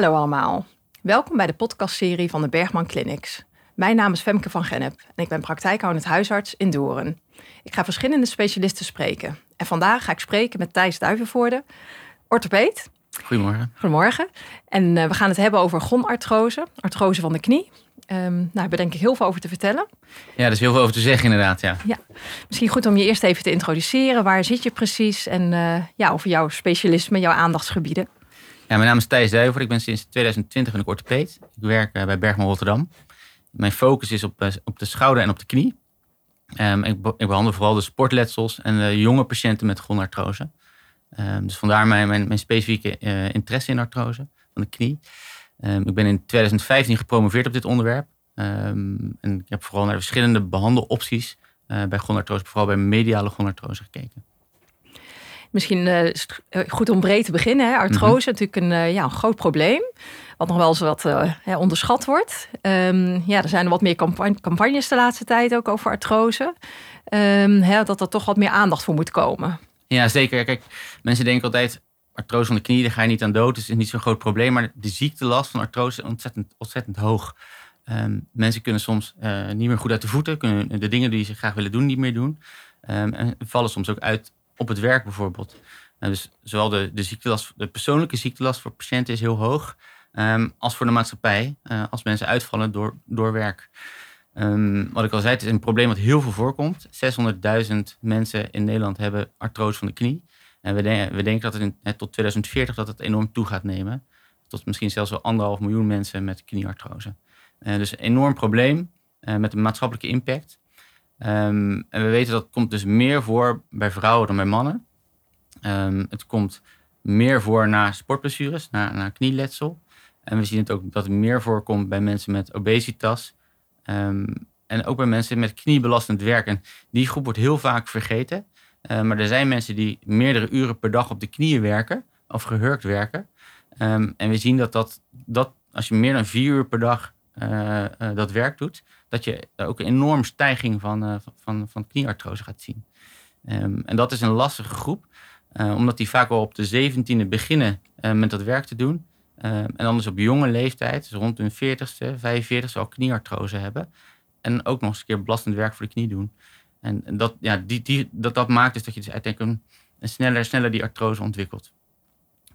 Hallo allemaal. Welkom bij de podcastserie van de Bergman Clinics. Mijn naam is Femke van Gennep en ik ben praktijkhoudend huisarts in Doorn. Ik ga verschillende specialisten spreken. En vandaag ga ik spreken met Thijs Duivenvoorde, orthopeed. Goedemorgen. Goedemorgen. En uh, we gaan het hebben over gonartrose, artrose van de knie. Um, nou, daar heb denk ik heel veel over te vertellen. Ja, er is heel veel over te zeggen inderdaad, ja. ja. Misschien goed om je eerst even te introduceren. Waar zit je precies? En uh, ja, over jouw specialisme, jouw aandachtsgebieden. Mijn naam is Thijs Duiver. Ik ben sinds 2020 een orthopeed. Ik werk uh, bij Bergman Rotterdam. Mijn focus is op, op de schouder en op de knie. Um, ik, behandel vooral de sportletsels en jonge patiënten met gonartrose. Um, dus vandaar mijn, mijn, specifieke interesse in artrose van de knie. Um, ik ben in 2015 gepromoveerd op dit onderwerp. En ik heb vooral naar de verschillende behandelopties bij gonartrose, vooral bij mediale gonartrose gekeken. Misschien uh, is het goed om breed te beginnen. Hè? Artrose mm -hmm. natuurlijk een, uh, ja, een groot probleem. Wat nog wel eens wat onderschat wordt. Um, ja, er zijn wat meer campagnes de laatste tijd ook over artrose. Hè, dat er toch wat meer aandacht voor moet komen. Ja, zeker. Kijk, mensen denken altijd artrose van de knie, daar ga je niet aan dood. Dus het is niet zo'n groot probleem. Maar de ziektelast van artrose is ontzettend, ontzettend hoog. Um, mensen kunnen soms uh, niet meer goed uit de voeten. Kunnen de dingen die ze graag willen doen niet meer doen. Um, en vallen soms ook uit op het werk bijvoorbeeld. Uh, dus zowel de, de, ziektelast, de persoonlijke ziektelast voor patiënten is heel hoog. Um, als voor de maatschappij. Uh, als mensen uitvallen door, door werk. wat ik al zei, het is een probleem wat heel veel voorkomt. 600.000 mensen in Nederland hebben artrose van de knie. En we, denken, we denken dat het in, tot 2040 dat het enorm toe gaat nemen. Tot misschien zelfs wel anderhalf miljoen mensen met knieartrose. Dus een enorm probleem met een maatschappelijke impact. Um, en we weten dat komt dus meer voor bij vrouwen dan bij mannen. Um, het komt meer voor na sportblessures, na, na knieletsel. En we zien het ook dat het meer voorkomt bij mensen met obesitas. Um, en ook bij mensen met kniebelastend werk. En die groep wordt heel vaak vergeten. Maar er zijn mensen die meerdere uren per dag op de knieën werken of gehurkt werken. En we zien dat, dat, dat als je meer dan vier uur per dag dat werk doet, dat je ook een enorme stijging van, van, van knieartrose gaat zien. Um, en dat is een lastige groep, omdat die vaak wel op de zeventiende beginnen met dat werk te doen. Um, en dan dus op jonge leeftijd, dus rond hun 40ste, 45ste, al knieartrose hebben. En ook nog eens een keer belastend werk voor de knie doen. En dat, ja, die, die, dat, dat maakt dus dat je dus uiteindelijk een, sneller, sneller die artrose ontwikkelt.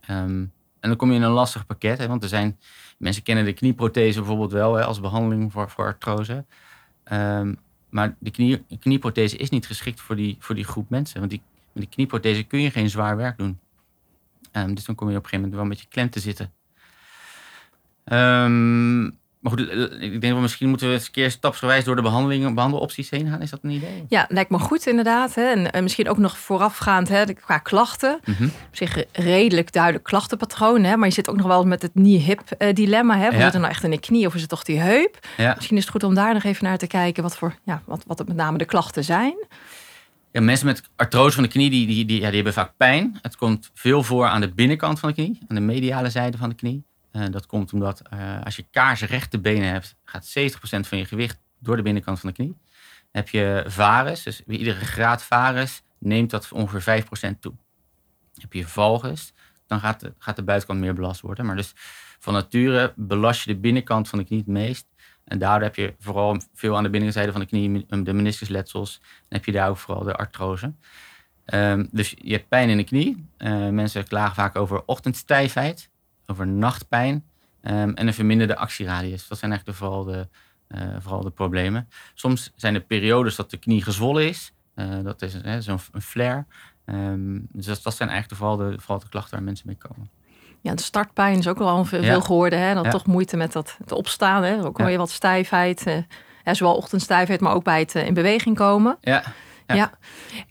Um, en dan kom je in een lastig pakket, hè, want er zijn, mensen kennen de knieprothese bijvoorbeeld wel hè, als behandeling voor, voor artrose. Um, maar de knie, knieprothese is niet geschikt voor die, voor die groep mensen, want die, met die knieprothese kun je geen zwaar werk doen. Um, dus dan kom je op een gegeven moment wel een beetje klem te zitten. Um, maar goed, ik denk dat misschien moeten we eens een keer stapsgewijs door de behandelingen, behandelopties heen gaan. Is dat een idee? Ja, lijkt me goed inderdaad. Hè. En, en misschien ook nog voorafgaand hè, qua klachten. Mm -hmm. Op zich redelijk duidelijk klachtenpatroon. Hè. Maar je zit ook nog wel met het knee-hip uh, dilemma. Hè. Ja. Het nou echt in de knie of is het toch die heup? Ja. Misschien is het goed om daar nog even naar te kijken wat, voor, ja, wat, wat het met name de klachten zijn. Ja, mensen met artrose van de knie, die, die, die, ja, die hebben vaak pijn. Het komt veel voor aan de binnenkant van de knie, aan de mediale zijde van de knie. Uh, dat komt omdat uh, als je kaarsrechte benen hebt, gaat 70% van je gewicht door de binnenkant van de knie. Heb je varus, dus bij iedere graad varus neemt dat ongeveer 5% toe. Heb je valgus, dan gaat de, gaat de buitenkant meer belast worden. Maar dus van nature belast je de binnenkant van de knie het meest. En daardoor heb je vooral veel aan de binnenzijde van de knie de meniscusletsels. En heb je daar ook vooral de artrose. Um, dus je hebt pijn in de knie. Uh, mensen klagen vaak over ochtendstijfheid over nachtpijn um, en een verminderde actieradius. Dat zijn eigenlijk vooral de, uh, vooral de problemen. Soms zijn er periodes dat de knie gezwollen is. Uh, dat is zo'n flare. Um, dus dat, dat, zijn eigenlijk vooral de, vooral de klachten waar mensen mee komen. Ja, de startpijn is ook wel veel ja. geworden. Hè? Ja. toch moeite met dat, het opstaan. Hè? Ook wel ja. wat stijfheid. Uh, zowel ochtendstijfheid, maar ook bij het in beweging komen. Ja. Ja. ja.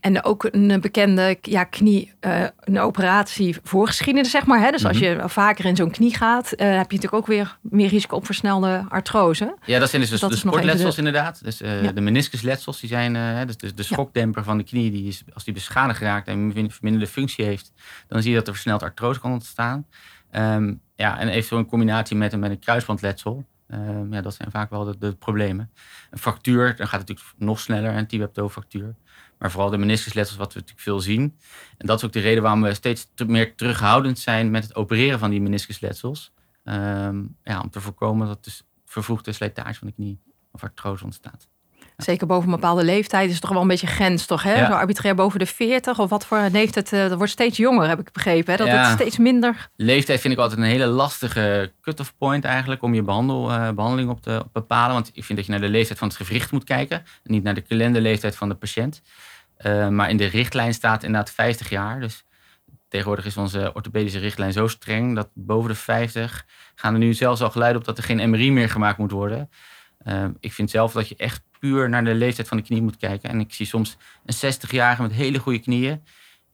en ook een bekende ja, knie, uh, een operatie voorgeschiedenis, zeg maar. Hè? Dus mm -hmm. als je vaker in zo'n knie gaat, uh, heb je natuurlijk ook weer meer risico op versnelde artrose. Ja, dat zijn dus, dat de sportletsels de... inderdaad. Dus uh, ja. de meniscusletsels, die zijn, dus de, de schokdemper ja. van de knie, die is, als die beschadigd raakt en verminderde functie heeft, dan zie je dat er versneld artrose kan ontstaan. Um, ja, en eventueel in combinatie met een, met een kruisbandletsel. Um, ja, dat zijn vaak wel de, problemen. Een fractuur, dan gaat het natuurlijk nog sneller, een tibia-fractuur. Maar vooral de meniscusletsels, wat we natuurlijk veel zien. En dat is ook de reden waarom we steeds te meer terughoudend zijn met het opereren van die meniscusletsels. Ehm, ja, om te voorkomen dat de vervroegde slijtage van de knie of artrose ontstaat. Zeker boven een bepaalde leeftijd is het toch wel een beetje grens, toch? Hè? Zo arbitrair boven de 40 of wat voor leeftijd. Uh, dat wordt steeds jonger, heb ik begrepen. Hè? Dat het steeds minder. Leeftijd vind ik altijd een hele lastige cut-off point eigenlijk om je behandel, uh, behandeling op te bepalen. Want ik vind dat je naar de leeftijd van het gewricht moet kijken. En niet naar de kalenderleeftijd van de patiënt. Uh, maar in de richtlijn staat inderdaad 50 jaar. Dus tegenwoordig is onze orthopedische richtlijn zo streng dat boven de 50 gaan er nu zelfs al geluiden op dat er geen MRI meer gemaakt moet worden. ik vind zelf dat je echt puur naar de leeftijd van de knie moet kijken. En ik zie soms een 60-jarige met hele goede knieën.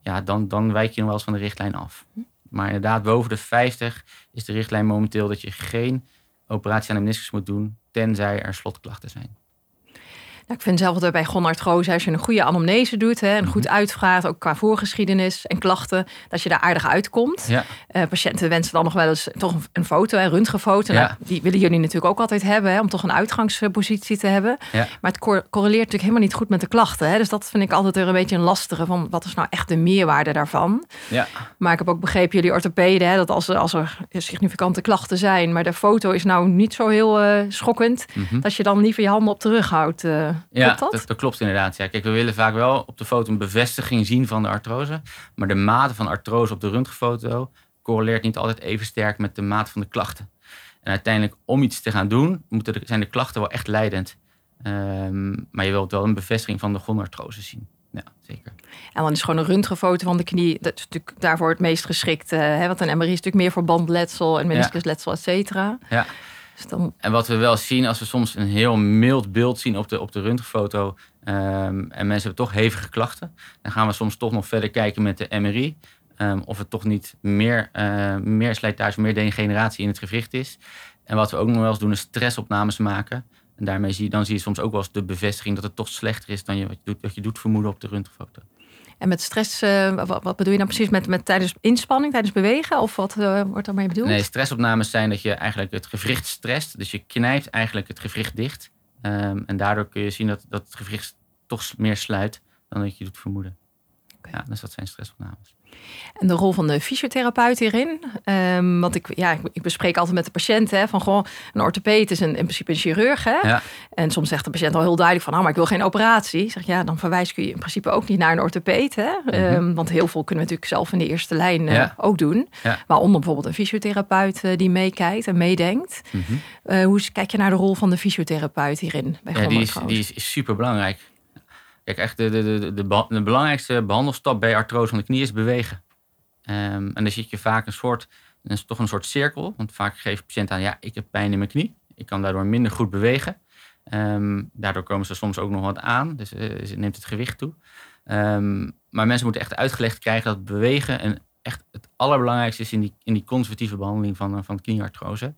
Ja, dan, dan wijk je nog wel eens van de richtlijn af. Maar inderdaad, boven de 50 is de richtlijn momenteel dat je geen operatie aan de meniscus moet doen, tenzij er slotklachten zijn. Nou, ik vind zelf dat bij gonartrose, als je een goede anamnese doet hè, en goed mhm. uitvraagt, ook qua voorgeschiedenis en klachten, dat je daar aardig uitkomt. Ja. Uh, patiënten wensen dan nog wel eens toch een foto, een röntgenfoto. Nou, die willen jullie natuurlijk ook altijd hebben, hè, om toch een uitgangspositie te hebben. Ja. Maar het correleert natuurlijk helemaal niet goed met de klachten. Hè. Dus dat vind ik altijd er een beetje een lastige van wat is nou echt de meerwaarde daarvan. Ja. Maar ik heb ook begrepen, jullie orthopeden, hè, dat als, als er significante klachten zijn, maar de foto is nou niet zo heel uh, schokkend, mhm. dat je dan liever je handen op de rug houdt. Uh, ja, dat? Dat, klopt inderdaad. Ja. Kijk, we willen vaak wel op de foto een bevestiging zien van de artrose. Maar de mate van artrose op de röntgenfoto correleert niet altijd even sterk met de mate van de klachten. En uiteindelijk, om iets te gaan doen, moeten zijn de klachten wel echt leidend. Um, maar je wilt wel een bevestiging van de gonartrose zien. Ja, zeker. En dan is gewoon een röntgenfoto van de knie. Dat is natuurlijk daarvoor het meest geschikt. Hè? Want een MRI is natuurlijk meer voor bandletsel en meniscusletsel, et cetera. Ja. Dus en wat we wel zien, als we soms een heel mild beeld zien op de, op de röntgenfoto um, en mensen hebben toch hevige klachten, dan gaan we soms toch nog verder kijken met de MRI. Um, of het toch niet meer, uh, meer slijtage, meer degeneratie in het gewricht is. En wat we ook nog wel eens doen, is stressopnames maken. En daarmee zie je, dan zie je soms ook wel eens de bevestiging dat het toch slechter is dan je, wat, je doet, wat je doet vermoeden op de röntgenfoto. En met stress, uh, wat, bedoel je dan precies met, met tijdens inspanning, tijdens bewegen? Of wat uh, wordt daarmee bedoeld? Nee, stressopnames zijn dat je eigenlijk het gewricht stresst. Dus je knijpt eigenlijk het gewricht dicht. Um, en daardoor kun je zien dat, dat het gewricht toch meer sluit dan dat je doet vermoeden. Okay. Ja, dus dat zijn stressopnames. En de rol van de fysiotherapeut hierin. Um, want ik, ja, ik, bespreek altijd met de patiënt hè, van gewoon een orthopeet is een, in principe een chirurg. Hè? Ja. En soms zegt de patiënt al heel duidelijk van, nou, maar ik wil geen operatie. zeg ja, dan verwijs je in principe ook niet naar een orthopeet. Hè? Mm -hmm. want heel veel kunnen we natuurlijk zelf in de eerste lijn uh, ook doen. Ja. Waaronder bijvoorbeeld een fysiotherapeut uh, die meekijkt en meedenkt. Mm -hmm. uh, hoe kijk je naar de rol van de fysiotherapeut hierin? Bij ja, die is, die is super belangrijk. Echt de, de, de, de, belangrijkste behandelstap bij artrose van de knie is bewegen. Um, en dan zit je vaak een soort, is toch een soort cirkel. Want vaak geeft de patiënt aan, ja, ik heb pijn in mijn knie. Ik kan daardoor minder goed bewegen. Um, daardoor komen ze soms ook nog wat aan. Dus uh, neemt het gewicht toe. Um, maar mensen moeten echt uitgelegd krijgen dat bewegen en echt het allerbelangrijkste is in die, in die conservatieve behandeling van, uh, van knieartrose.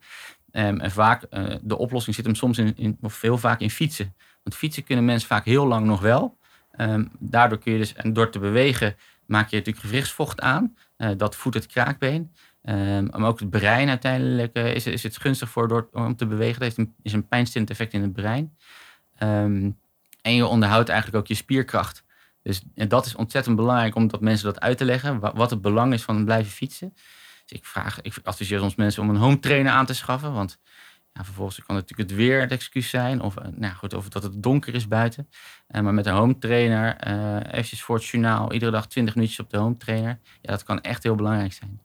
En vaak, uh, de oplossing zit hem soms in, in, of veel vaak in fietsen. Want fietsen kunnen mensen vaak heel lang nog wel. Um, daardoor kun je dus, en door te bewegen, maak je natuurlijk gewrichtsvocht aan. Uh, dat voedt het kraakbeen. Um, maar ook het brein uiteindelijk uh, is, is het gunstig voor om te bewegen. Dat heeft een, is een pijnstillend effect in het brein. Um, en je onderhoudt eigenlijk ook je spierkracht. Dus en dat is ontzettend belangrijk om dat mensen dat uit te leggen. Wat, wat het belang is van blijven fietsen. Dus ik vraag, ik adviseer soms mensen om een home trainer aan te schaffen. Want vervolgens kan natuurlijk het weer het excuus zijn. Of, eh, nou goed, of dat het donker is buiten. Uh, maar met een home trainer, uh, eventjes voor het journaal, iedere dag 20 minuutjes op de home trainer. Ja, dat kan echt heel belangrijk zijn.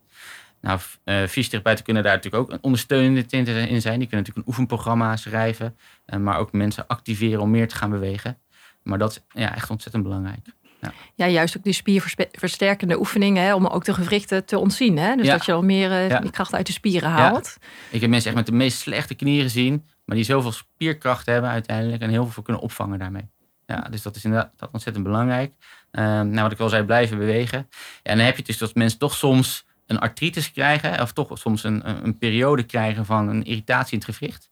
Nou, uh, fysiotherapeuten kunnen daar natuurlijk ook een ondersteunend in zijn. Die kunnen natuurlijk een oefenprogramma schrijven. maar ook mensen activeren om meer te gaan bewegen. Maar dat is ja, echt ontzettend belangrijk. Ja. ja, juist ook die spierversterkende oefeningen, hè, om ook de gewrichten te ontzien. Hè? Dus dat je al meer uh, die kracht uit de spieren haalt. Ik heb mensen echt met de meest slechte knieën gezien, maar die zoveel spierkracht hebben uiteindelijk en heel veel kunnen opvangen daarmee. Ja, dus dat is inderdaad dat ontzettend belangrijk. Uh, nou, wat ik al zei, blijven bewegen. Ja, en dan heb je dus dat mensen toch soms een artritis krijgen, of toch soms een, een periode krijgen van een irritatie in het gewricht.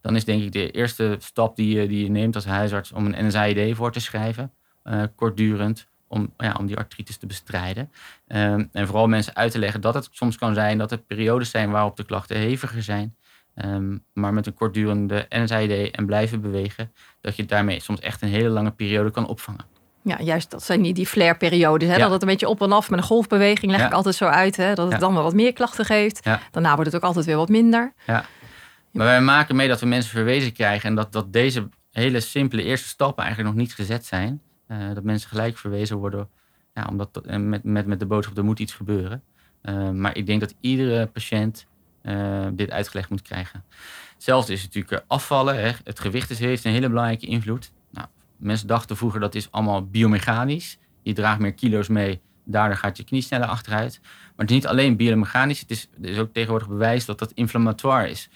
Dan is denk ik de eerste stap die je, die je neemt als huisarts om een NSAID voor te schrijven kortdurend om, ja, om die artritis te bestrijden. Um, en vooral mensen uit te leggen dat het soms kan zijn dat er periodes zijn waarop de klachten heviger zijn. Um, maar met een kortdurende NSAID en blijven bewegen, dat je daarmee soms echt een hele lange periode kan opvangen. Ja, juist dat zijn die, die flare-periodes. Hè? Dat het een beetje op en af met een golfbeweging leg ik altijd zo uit. Hè? Dat het dan wel wat meer klachten geeft. Daarna wordt het ook altijd weer wat minder. Ja. Maar wij maken mee dat we mensen verwezen krijgen. En dat, dat deze hele simpele eerste stappen eigenlijk nog niet gezet zijn. Uh, dat mensen gelijk verwezen worden. Ja, omdat met, met, met de boodschap, er moet iets gebeuren. Uh, maar ik denk dat iedere patiënt dit uitgelegd moet krijgen. Hetzelfde is natuurlijk afvallen. Hè. Het gewicht is, heeft een hele belangrijke invloed. Nou, mensen dachten vroeger dat is allemaal biomechanisch. Je draagt meer kilo's mee, daardoor gaat je knie sneller achteruit. Maar het is niet alleen biomechanisch, het is, is ook tegenwoordig bewijs dat dat inflammatoire is.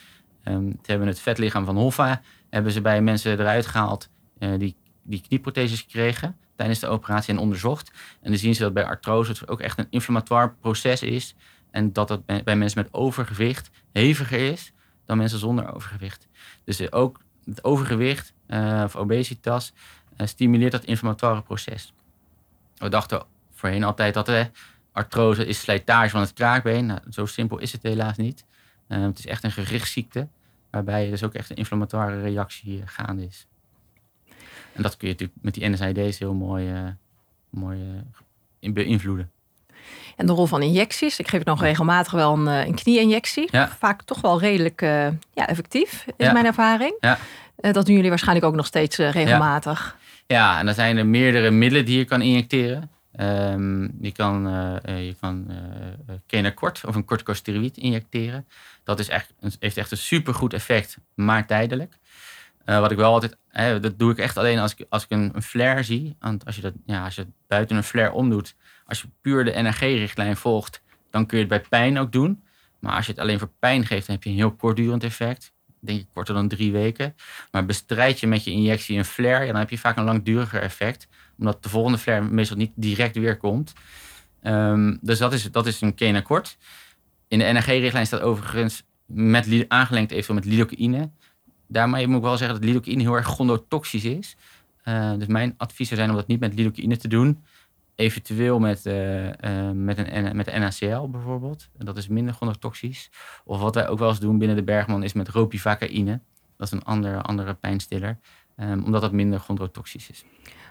Um, hebben het vetlichaam van Hoffa, hebben ze bij mensen eruit gehaald die, die knieprotheses kregen tijdens de operatie en onderzocht. En dan zien ze dat bij artrose het ook echt een inflammatoire proces is. En dat het bij mensen met overgewicht heviger is dan mensen zonder overgewicht. Dus ook het overgewicht uh, of obesitas uh, stimuleert dat inflammatoire proces. We dachten voorheen altijd dat uh, artrose is slijtage van het kraakbeen. Nou, zo simpel is het helaas niet. het is echt een gewrichtsziekte, waarbij dus ook echt een inflammatoire reactie gaande is. En dat kun je natuurlijk met die NSAID's heel mooi, mooi beïnvloeden. En de rol van injecties. Ik geef nog regelmatig wel een, een knie-injectie. Vaak toch wel redelijk ja, effectief, is mijn ervaring. Ja. dat doen jullie waarschijnlijk ook nog steeds regelmatig. Ja, en dan zijn er meerdere middelen die je kan injecteren. Um, je kan, uh, je kan uh, Kenacort of een corticosteroïd injecteren. Dat is echt, heeft echt een supergoed effect, maar tijdelijk. Uh, wat ik wel altijd, dat doe ik echt alleen als ik, als ik een, een flare zie. Want als je, dat, ja, als je buiten een flare omdoet, als je puur de NRG-richtlijn volgt, dan kun je het bij pijn ook doen. Maar als je het alleen voor pijn geeft, dan heb je een heel kortdurend effect denk ik korter dan drie weken. Maar bestrijd je met je injectie een flare, dan heb je vaak een langduriger effect. Omdat de volgende flare meestal niet direct weer komt. Um, dus dat is, dat is een kenakort. In de NRG-richtlijn staat overigens met, aangelengd eventueel met lidocaïne. Daarmee moet ik wel zeggen dat lidocaïne heel erg gondotoxisch is. Uh, dus mijn advies zou zijn om dat niet met lidocaïne te doen. Eventueel met, uh, uh, met, een, met NaCl bijvoorbeeld. Dat is minder chronotoxisch. Of wat wij ook wel eens doen binnen de Bergman is met ropivacaïne. Dat is een andere, andere pijnstiller. Um, omdat dat minder chondrotoxisch is.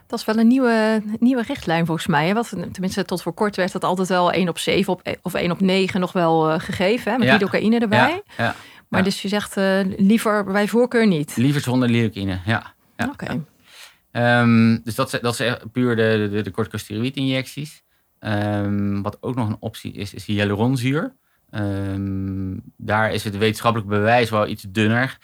Dat is wel een nieuwe, nieuwe richtlijn volgens mij. Wat, tenminste, tot voor kort werd dat altijd wel 1 op 7 op, of 1 op 9 nog wel uh, gegeven. Hè, met ja. lidocaïne erbij. Ja. ja. Maar dus je zegt liever bij voorkeur niet? Liever zonder lidocaïne, ja. Oké. Okay. Um, dus dat, dat is puur de, de, de corticosteroïdinjecties. Um, wat ook nog een optie is, is hyaluronzuur. Um, daar is het wetenschappelijk bewijs wel iets dunner.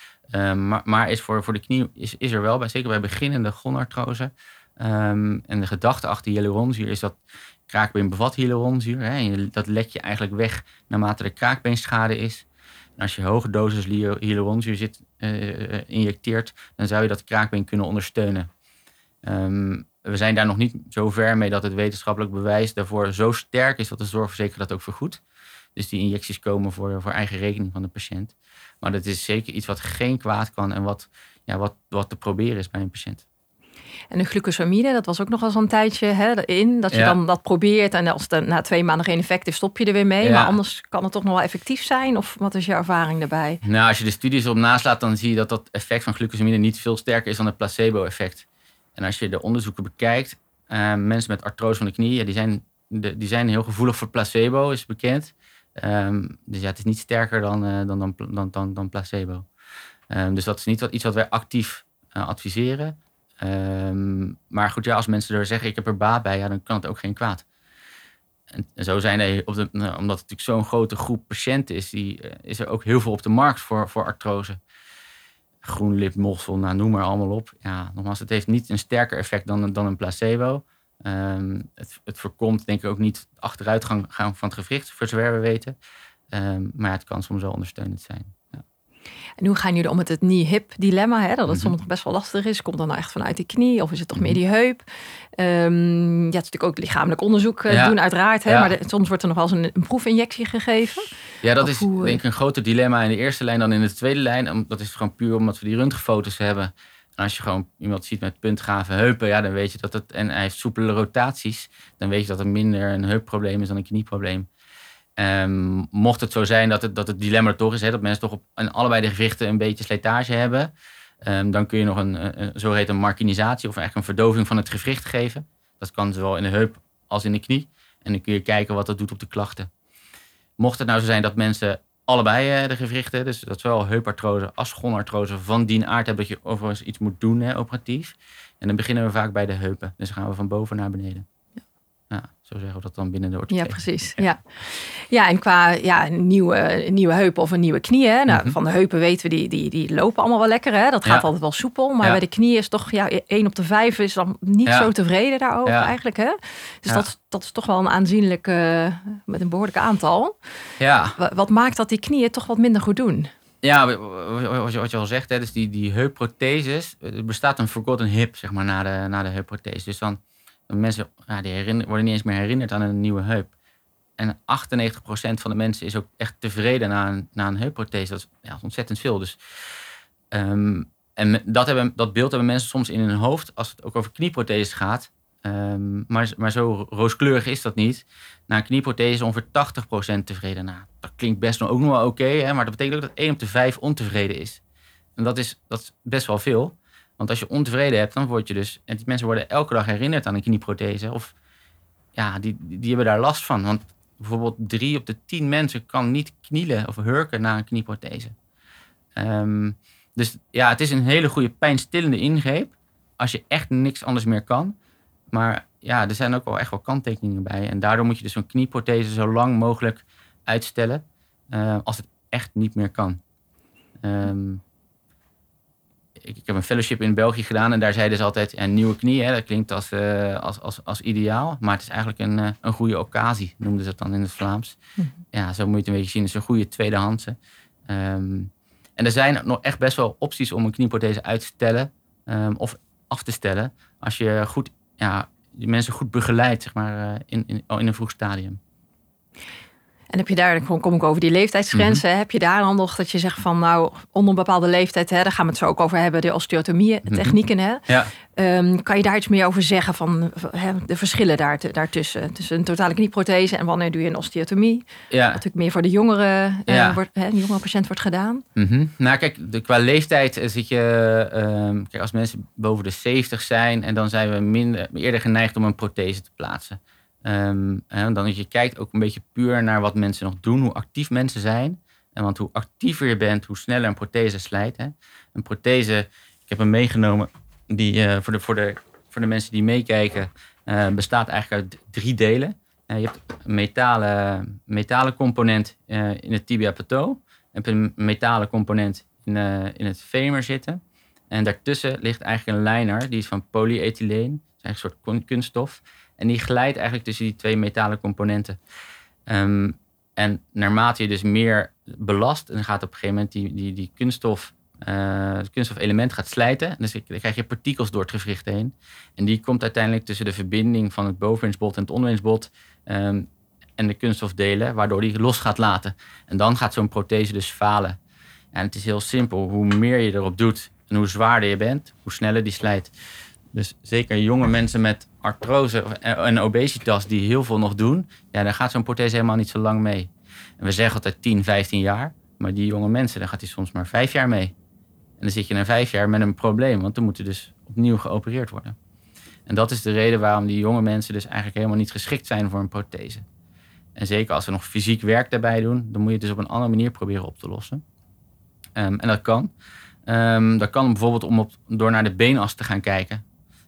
maar, maar is voor, voor de knie is, is er wel, bij, zeker bij beginnende gonartrose. en de gedachte achter hyaluronzuur is dat kraakbeen bevat hyaluronzuur. Hè, en dat let je eigenlijk weg naarmate de kraakbeenschade is. Als je hoge dosis hyaluronzuur uh, injecteert, dan zou je dat kraakbeen kunnen ondersteunen. Um, we zijn daar nog niet zo ver mee dat het wetenschappelijk bewijs daarvoor zo sterk is dat de zorgverzekeraar dat ook vergoedt. Dus die injecties komen voor, voor eigen rekening van de patiënt. Maar dat is zeker iets wat geen kwaad kan en wat, ja, wat, wat te proberen is bij een patiënt. En de glucosamine, dat was ook nog wel een tijdje hè, in. Dat je dan dat probeert en als het na twee maanden geen effect is, stop je er weer mee. Maar anders kan het toch nog wel effectief zijn? Of wat is je ervaring daarbij? Nou, als je de studies erop naslaat, dan zie je dat dat effect van glucosamine niet veel sterker is dan het placebo-effect. En als je de onderzoeken bekijkt, uh, mensen met artrose van de knie, ja, die, zijn, die zijn heel gevoelig voor placebo, is bekend. Um, dus ja, het is niet sterker dan, uh, dan, dan, dan, dan, dan, placebo. Um, dus dat is niet wat, iets wat wij actief uh, adviseren. Um, maar goed, ja, als mensen er zeggen, ik heb er baat bij, ja, dan kan het ook geen kwaad. En, zo zijn er, op de, nou, omdat het natuurlijk zo'n grote groep patiënten is, die, is er ook heel veel op de markt voor, voor artrose groenlip, mossel, nou, noem maar allemaal op. Ja, nogmaals, het heeft niet een sterker effect dan, dan een placebo. Um, het, het, voorkomt denk ik ook niet achteruitgang gaan van het gewricht, voor zover we weten. Um, maar het kan soms wel ondersteunend zijn. En hoe gaan jullie om met het knee-hip dilemma? Hè? Dat het mhm. soms best wel lastig is. Komt dan nou echt vanuit die knie of is het toch meer mhm. die heup? Um, ja, het is natuurlijk ook lichamelijk onderzoek uh, doen uiteraard. Hè? Maar soms wordt er nog wel eens een, een proefinjectie gegeven. Ja, dat is denk ik een groter dilemma in de eerste lijn dan in de tweede lijn. Dat is gewoon puur omdat we die röntgenfoto's hebben. En als je gewoon iemand ziet met puntgave heupen, ja, dan weet je dat het. En hij heeft soepele rotaties, dan weet je dat het minder een heupprobleem is dan een knieprobleem. Um, mocht het zo zijn dat het, dat het dilemma er toch is, dat mensen toch op in allebei de gewichten een beetje slijtage hebben, um, dan kun je nog een, een, zogeheten markinisatie of eigenlijk een verdoving van het gewricht geven. Dat kan zowel in de heup als in de knie. En dan kun je kijken wat dat doet op de klachten. Mocht het nou zo zijn dat mensen allebei eh, de gewrichten, dus dat zowel heupartrose als schonartrose van die aard hebben dat je overigens iets moet doen operatief. En dan beginnen we vaak bij de heupen. Dus dan gaan we van boven naar beneden. Ja, zo zeggen we dat dan binnen de orthopedie. Ja, precies. Ja. ja, en qua ja, nieuwe, nieuwe heupen of een nieuwe knie. Hè? Nou, Mhm. Van de heupen weten we, die, die, die lopen allemaal wel lekker. Hè? Dat gaat Ja. altijd wel soepel. Maar Ja. bij de knieën is toch, ja, één op de vijf is dan niet zo tevreden daarover eigenlijk. Hè? Dus dat, dat is toch wel een aanzienlijk, eh, met een behoorlijk aantal. Ja, Wa- Wat maakt dat die knieën toch wat minder goed doen? Ja, wat je, wat je al zegt, hè, dus die, die heupprotheses. Er bestaat een forgotten hip, zeg maar, na de, na de heupprothese. Dus dan mensen die worden niet eens meer herinnerd aan een nieuwe heup. En 98% van de mensen is ook echt tevreden na een, na een heupprothese. Dat is, ja, ontzettend veel. Dus, ehm, en dat, hebben, dat beeld hebben mensen soms in hun hoofd als het ook over knieprotheses gaat. Ehm, maar, maar zo rooskleurig is dat niet. Na een knieprothese ongeveer 80% tevreden. Nou, dat klinkt best nog ook nog wel oké, maar dat betekent ook dat 1 op de 5 ontevreden is. En dat is, dat is best wel veel. Want als je ontevreden hebt, dan word je dus... En die mensen worden elke dag herinnerd aan een knieprothese. Of ja, die, die, hebben daar last van. Want bijvoorbeeld drie op de tien mensen kan niet knielen of hurken na een knieprothese. Ehm, dus ja, het is een hele goede pijnstillende ingreep. Als je echt niks anders meer kan. Maar ja, er zijn ook wel echt wel kanttekeningen bij. En daardoor moet je dus zo'n knieprothese zo lang mogelijk uitstellen. eh, als het echt niet meer kan. Ehm, ik, heb een fellowship in België gedaan en daar zeiden ze altijd een nieuwe knie. Hè, dat klinkt als, eh, als, als, als ideaal, maar het is eigenlijk een, eh, een goede occasie, noemden ze het dan in het Vlaams. Mhm. Ja, zo moet je het een beetje zien. Het is een goede tweedehandse. Ehm, en er zijn nog echt best wel opties om een knieprothese uit te stellen ehm, of af te stellen. Als je goed, ja, die mensen goed begeleidt, zeg maar, eh, in, in, in een vroeg stadium. En heb je daar, dan kom ik over die leeftijdsgrenzen. Mhm. Heb je daar dan nog dat je zegt van nou, onder een bepaalde leeftijd, hè, daar gaan we het zo ook over hebben, de osteotomie Mhm. technieken. Hè? Ja, Ehm, kan je daar iets meer over zeggen van hè, de verschillen daar, daartussen? Tussen een totale knieprothese en wanneer doe je een osteotomie? Wat ja. natuurlijk meer voor de jongere, eh, wordt, jongere patiënt wordt gedaan. Mhm. Nou, kijk, de, qua leeftijd eh, zit je. ehm, kijk, als mensen boven de 70 zijn, en dan zijn we minder, eerder geneigd om een prothese te plaatsen. Ehm, hè, dan dat je kijkt ook een beetje puur naar wat mensen nog doen, hoe actief mensen zijn. En want hoe actiever je bent, hoe sneller een prothese slijt. Hè. Een prothese, ik heb hem meegenomen, die, eh, voor, de, voor, de, voor de mensen die meekijken, eh, bestaat eigenlijk uit drie delen. Eh, je hebt een metalen, metalen component in het tibia plateau. Je hebt een metalen component in, in het femur zitten. En daartussen ligt eigenlijk een liner, die is van polyethyleen. Is eigenlijk een soort kun- kunststof. En die glijdt eigenlijk tussen die twee metalen componenten. Ehm, en naarmate je dus meer belast, dan gaat op een gegeven moment die, die, die kunststof, het kunststofelement gaat slijten. Dus dan krijg je partikels door het gewricht heen. En die komt uiteindelijk tussen de verbinding van het boveninsbod en het onderinsbod ehm, en de kunststofdelen, waardoor die los gaat laten. En dan gaat zo'n prothese dus falen. En het is heel simpel. Hoe meer je erop doet en hoe zwaarder je bent, hoe sneller die slijt. Dus zeker jonge mensen met artrose en obesitas die heel veel nog doen, ja, dan gaat zo'n prothese helemaal niet zo lang mee. En we zeggen altijd 10, 15 jaar, maar die jonge mensen, dan gaat die soms maar vijf jaar mee. En dan zit je na vijf jaar met een probleem, want dan moet er dus opnieuw geopereerd worden. En dat is de reden waarom die jonge mensen dus eigenlijk helemaal niet geschikt zijn voor een prothese. En zeker als ze nog fysiek werk daarbij doen, dan moet je het dus op een andere manier proberen op te lossen. Ehm, en dat kan. Ehm, dat kan bijvoorbeeld om op, door naar de beenas te gaan kijken.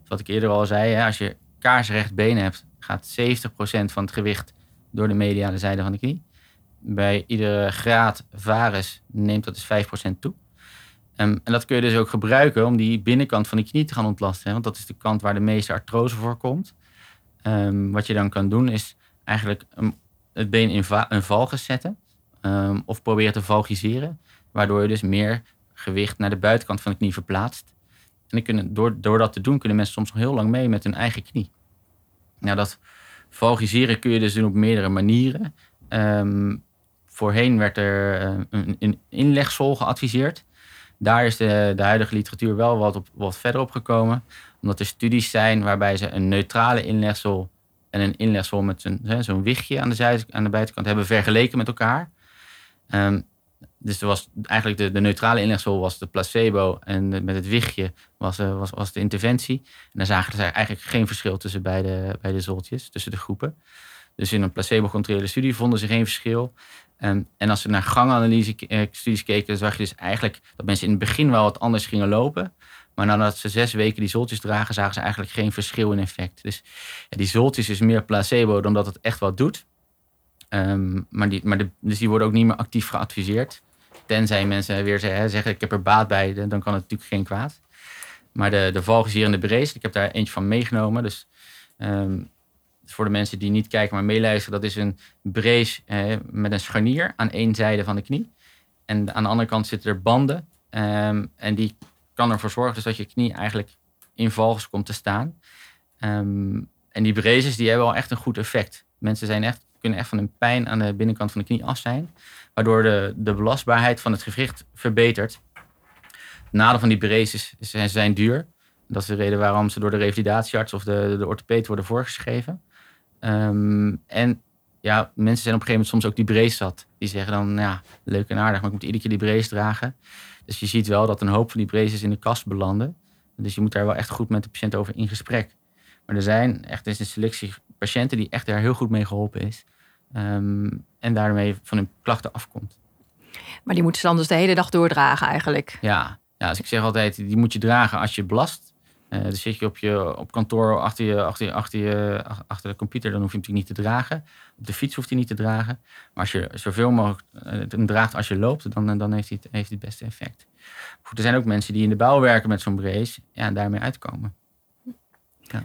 Wat ik eerder al zei, hè, als je kaarsrecht been hebt, gaat 70% van het gewicht door de mediale zijde van de knie. Bij iedere graad varus neemt dat dus 5% toe. Ehm, en dat kun je dus ook gebruiken om die binnenkant van de knie te gaan ontlasten. Want dat is de kant waar de meeste artrose voorkomt. Ehm, wat je dan kan doen is eigenlijk um, het been in een valgus zetten. ehm, of proberen te valgiseren. Waardoor je dus meer gewicht naar de buitenkant van de knie verplaatst. En kunnen, door, door dat te doen kunnen mensen soms nog heel lang mee met hun eigen knie. Nou, dat valgiseren kun je dus doen op meerdere manieren. Ehm, voorheen werd er eh, een, een inlegsel geadviseerd. Daar is de, de huidige literatuur wel wat, op, wat verder op gekomen. Omdat er studies zijn waarbij ze een neutrale inlegsel en een inlegsel met zo'n wichtje aan de, zuid, aan de buitenkant hebben vergeleken met elkaar. Ehm, dus er was eigenlijk de, de neutrale inlegsel was de placebo en met het wichtje was, uh, was, was de interventie. En dan zagen ze eigenlijk geen verschil tussen beide, beide zoltjes, tussen de groepen. Dus in een placebo-controleerde studie vonden ze geen verschil. Um, en als ze naar ganganalyse-studies keken, zag je dus eigenlijk dat mensen in het begin wel wat anders gingen lopen. Maar nadat ze zes weken die zoltjes dragen, zagen ze eigenlijk geen verschil in effect. Dus die zoltjes is meer placebo dan dat het echt wat doet. Um, maar die, maar de, dus die worden ook niet meer actief geadviseerd. Tenzij mensen weer zeggen, ik heb er baat bij, dan kan het natuurlijk geen kwaad. Maar de, de valgezierende brace, ik heb daar eentje van meegenomen. Dus um, voor de mensen die niet kijken, maar meeluisteren, dat is een brace eh, met een scharnier aan één zijde van de knie. En aan de andere kant zitten er banden. Um, en die kan ervoor zorgen dus dat je knie eigenlijk in valgus komt te staan. Um, en die braces die hebben wel echt een goed effect. Mensen zijn echt, kunnen echt van een pijn aan de binnenkant van de knie af zijn. Waardoor de, de belastbaarheid van het gewricht verbetert. Het nadeel van die braces is, zijn duur. Dat is de reden waarom ze door de revalidatiearts of de, de orthopeed worden voorgeschreven. Um, en ja, mensen zijn op een gegeven moment soms ook die brace zat. Die zeggen dan, ja, leuk en aardig, maar ik moet iedere keer die brace dragen. Dus je ziet wel dat een hoop van die braces in de kast belanden. Dus je moet daar wel echt goed met de patiënt over in gesprek. Maar er zijn echt is een selectie patiënten die echt daar heel goed mee geholpen is. Um, en daarmee van hun klachten afkomt. Maar die moeten ze dan dus de hele dag doordragen eigenlijk? Ja, ja dus ik zeg altijd, die moet je dragen als je belast. Uh, dus zit je op, je op kantoor achter, je, achter, je, achter, je, achter de computer, dan hoef je hem natuurlijk niet te dragen. Op de fiets hoeft hij niet te dragen. Maar als je zoveel mogelijk uh, hem draagt als je loopt, dan, dan heeft, hij het, heeft hij het beste effect. Goed, er zijn ook mensen die in de bouw werken met zo'n brace ja, en daarmee uitkomen. Ja.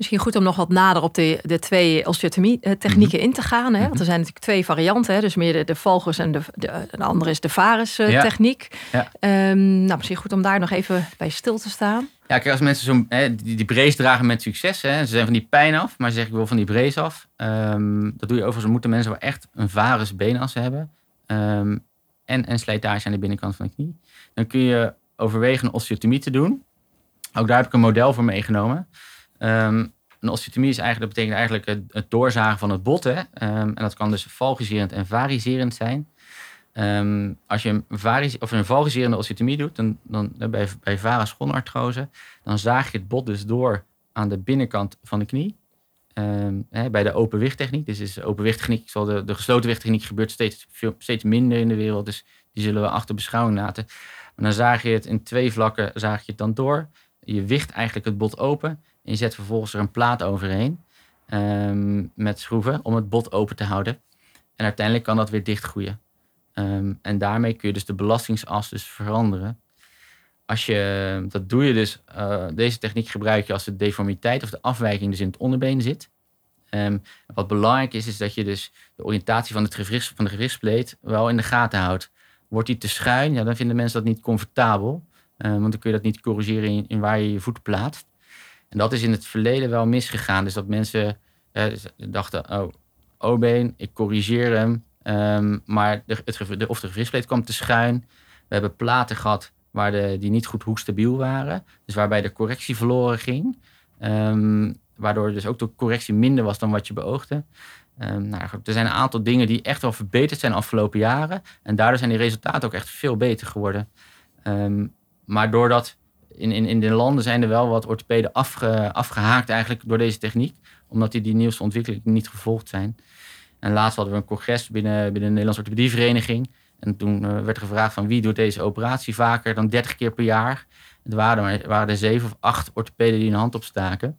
Misschien goed om nog wat nader op de, de twee osteotomie-technieken mm -hmm. in te gaan. Hè? Want er zijn natuurlijk twee varianten. Hè? Dus meer de, de valgus en de, de, de andere is de varus-techniek. Ja. Ja. Um, nou, misschien goed om daar nog even bij stil te staan. Ja, kijk, als mensen zo'n die, die brace dragen met succes, hè, ze zijn van die pijn af, maar ze zeggen ik wil van die brace af. Um, dat doe je overigens, moeten mensen wel echt een varus beenas hebben. Um, en, en slijtage aan de binnenkant van de knie. Dan kun je overwegen een osteotomie te doen. Ook daar heb ik een model voor meegenomen. Um, een osteotomie is eigenlijk, dat betekent eigenlijk het, doorzagen van het bot. Hè? en dat kan dus valgiserend en variserend zijn. Um, als je een, varis, of een valgiserende osteotomie doet, dan, dan, bij, bij varusschonartrose, dan zaag je het bot dus door aan de binnenkant van de knie. Hè, bij de openwichttechniek, dus is openwichttechniek, de, de gesloten wichttechniek gebeurt steeds, steeds minder in de wereld, dus die zullen we achter beschouwing laten. Maar dan zaag je het in twee vlakken, zaag je het dan door. Je wicht eigenlijk het bot open en je zet vervolgens er een plaat overheen um, met schroeven om het bot open te houden. En uiteindelijk kan dat weer dichtgroeien. Um, en daarmee kun je dus de belastingsas dus veranderen. Als je, dat doe je dus, uh, deze techniek gebruik je als de deformiteit of de afwijking dus in het onderbeen zit. Um, wat belangrijk is, is dat je dus de oriëntatie van, het gewricht, van de gewrichtspleet wel in de gaten houdt. Wordt die te schuin, ja, dan vinden mensen dat niet comfortabel. Want dan kun je dat niet corrigeren in, in, waar je je voet plaatst. En dat is in het verleden wel misgegaan. Dus dat mensen uh, dachten, oh, O-been, ik corrigeer hem. Um, maar de, het, de, of de gewrichtspleet kwam te schuin. We hebben platen gehad waar de, die niet goed hoekstabiel waren. Dus waarbij de correctie verloren ging. Um, waardoor dus ook de correctie minder was dan wat je beoogde. Um, nou, er zijn een aantal dingen die echt wel verbeterd zijn de afgelopen jaren. En daardoor zijn die resultaten ook echt veel beter geworden. Um, maar doordat in, in, in de landen zijn er wel wat orthopeden afge, afgehaakt eigenlijk door deze techniek. Omdat die die nieuwste ontwikkelingen niet gevolgd zijn. En laatst hadden we een congres binnen, binnen de Nederlandse Orthopedievereniging. En toen uh, werd er gevraagd van wie doet deze operatie vaker dan 30 keer per jaar. Er waren er, waren er zeven of acht orthopeden die een hand opstaken.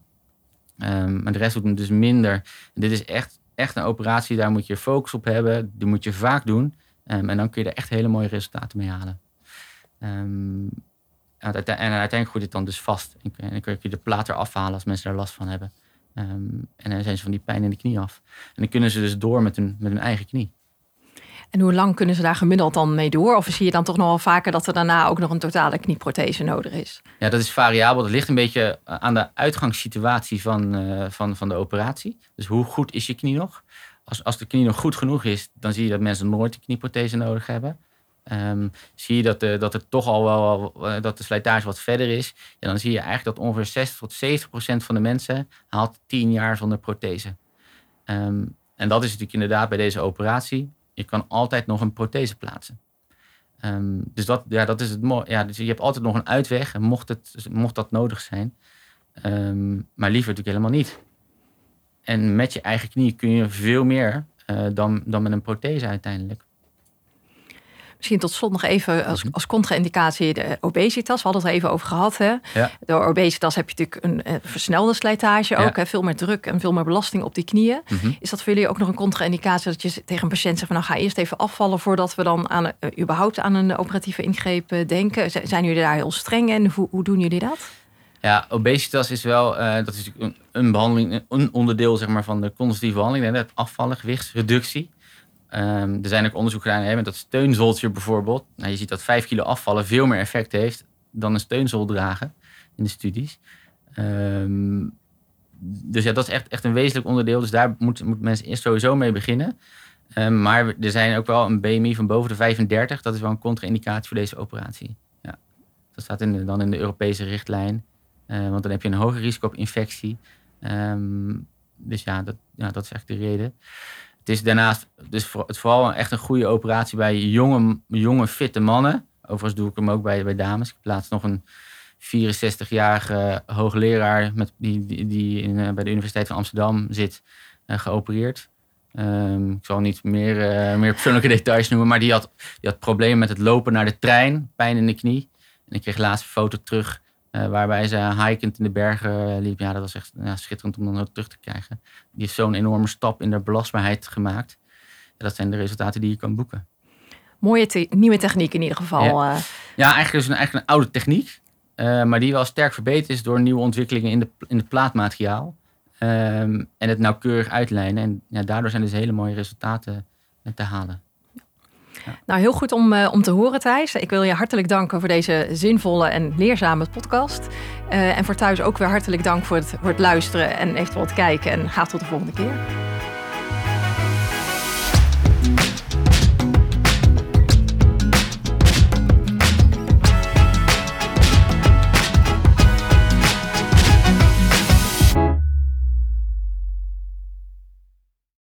Um, maar de rest doet het dus minder. Dit is echt, echt een operatie, daar moet je focus op hebben. Die moet je vaak doen. Um, en dan kun je er echt hele mooie resultaten mee halen. Um, en uiteindelijk groeit het dan dus vast. En dan kun je de plaat eraf halen als mensen daar last van hebben. Um, en dan zijn ze van die pijn in de knie af. En dan kunnen ze dus door met hun, met hun eigen knie. En hoe lang kunnen ze daar gemiddeld dan mee door? Of zie je dan toch nog wel vaker dat er daarna ook nog een totale knieprothese nodig is? Ja, dat is variabel. Dat ligt een beetje eh, aan de uitgangssituatie van, uh, van, van de operatie. Dus hoe goed is je knie nog? Als, als de knie nog goed genoeg is, dan zie je dat mensen nooit een knieprothese nodig hebben. Um, zie je dat, de, dat er toch al wel eh, dat de slijtage wat verder is. Ja, dan zie je eigenlijk dat ongeveer 60 tot 70 procent van de mensen haalt 10 jaar zonder prothese. Um, en dat is natuurlijk inderdaad bij deze operatie. Je kan altijd nog een prothese plaatsen. Ehm, dus dat, ja, dat is het. Ja, dus je hebt altijd nog een uitweg, en mocht, het, mocht dat nodig zijn. Ehm, maar liever natuurlijk helemaal niet. En met je eigen knie kun je veel meer uh, dan, dan met een prothese uiteindelijk. Misschien tot slot nog even als, mhm. als contra-indicatie de obesitas. We hadden het er even over gehad. Hè? Ja. Door obesitas heb je natuurlijk een, een versnelde slijtage ook. Hè? Veel meer druk en veel meer belasting op die knieën. Mhm. Is dat voor jullie ook nog een contra-indicatie dat je tegen een patiënt zegt van nou ga eerst even afvallen voordat we dan aan, uh, überhaupt aan een operatieve ingreep uh, denken? Zijn jullie daar heel streng in? Hoe, hoe doen jullie dat? Ja, obesitas is wel uh, dat is een, een behandeling, een onderdeel zeg maar, van de consultieve behandeling. Hè? Afvallen, gewichtsreductie. Um, er zijn ook onderzoek gedaan hè, met dat steunzoltje bijvoorbeeld. Nou, je ziet dat 5 kilo afvallen veel meer effect heeft dan een steunzol dragen in de studies. Um, dus ja, dat is echt, echt een wezenlijk onderdeel. Dus daar moeten moet mensen eerst sowieso mee beginnen. Um, maar er zijn ook wel een BMI van boven de 35. Dat is wel een contra-indicatie voor deze operatie. Ja. Dat staat in dan in de Europese richtlijn. Want dan heb je een hoger risico op infectie. dus ja dat, ja, dat is echt de reden. Het is daarnaast dus het vooral echt een goede operatie bij jonge, jonge fitte mannen. Overigens doe ik hem ook bij, bij dames. Ik heb laatst nog een 64-jarige hoogleraar met, die, die, die in, eh, bij de Universiteit van Amsterdam zit, uh, geopereerd. Um, ik zal niet meer, uh, meer persoonlijke details noemen, maar die had, die had problemen met het lopen naar de trein, pijn in de knie. En ik kreeg laatst een foto terug uh, waarbij ze hikend in de bergen liep. Ja, dat was echt ja, schitterend om dan ook terug te krijgen. Die heeft zo'n enorme stap in de belastbaarheid gemaakt. Ja, dat zijn de resultaten die je kan boeken. Mooie te nieuwe techniek in ieder geval. Ja, uh. ja eigenlijk is een, eigenlijk een oude techniek. Uh, maar die wel sterk verbeterd is door nieuwe ontwikkelingen in, de, in het plaatmateriaal. Um, en het nauwkeurig uitlijnen. En ja, daardoor zijn dus hele mooie resultaten te halen. Nou, heel goed om, uh, om te horen, Thijs. Ik wil je hartelijk danken voor deze zinvolle en leerzame podcast. Uh, en voor thuis ook weer hartelijk dank voor het, voor het luisteren en eventueel het kijken. En graag tot de volgende keer.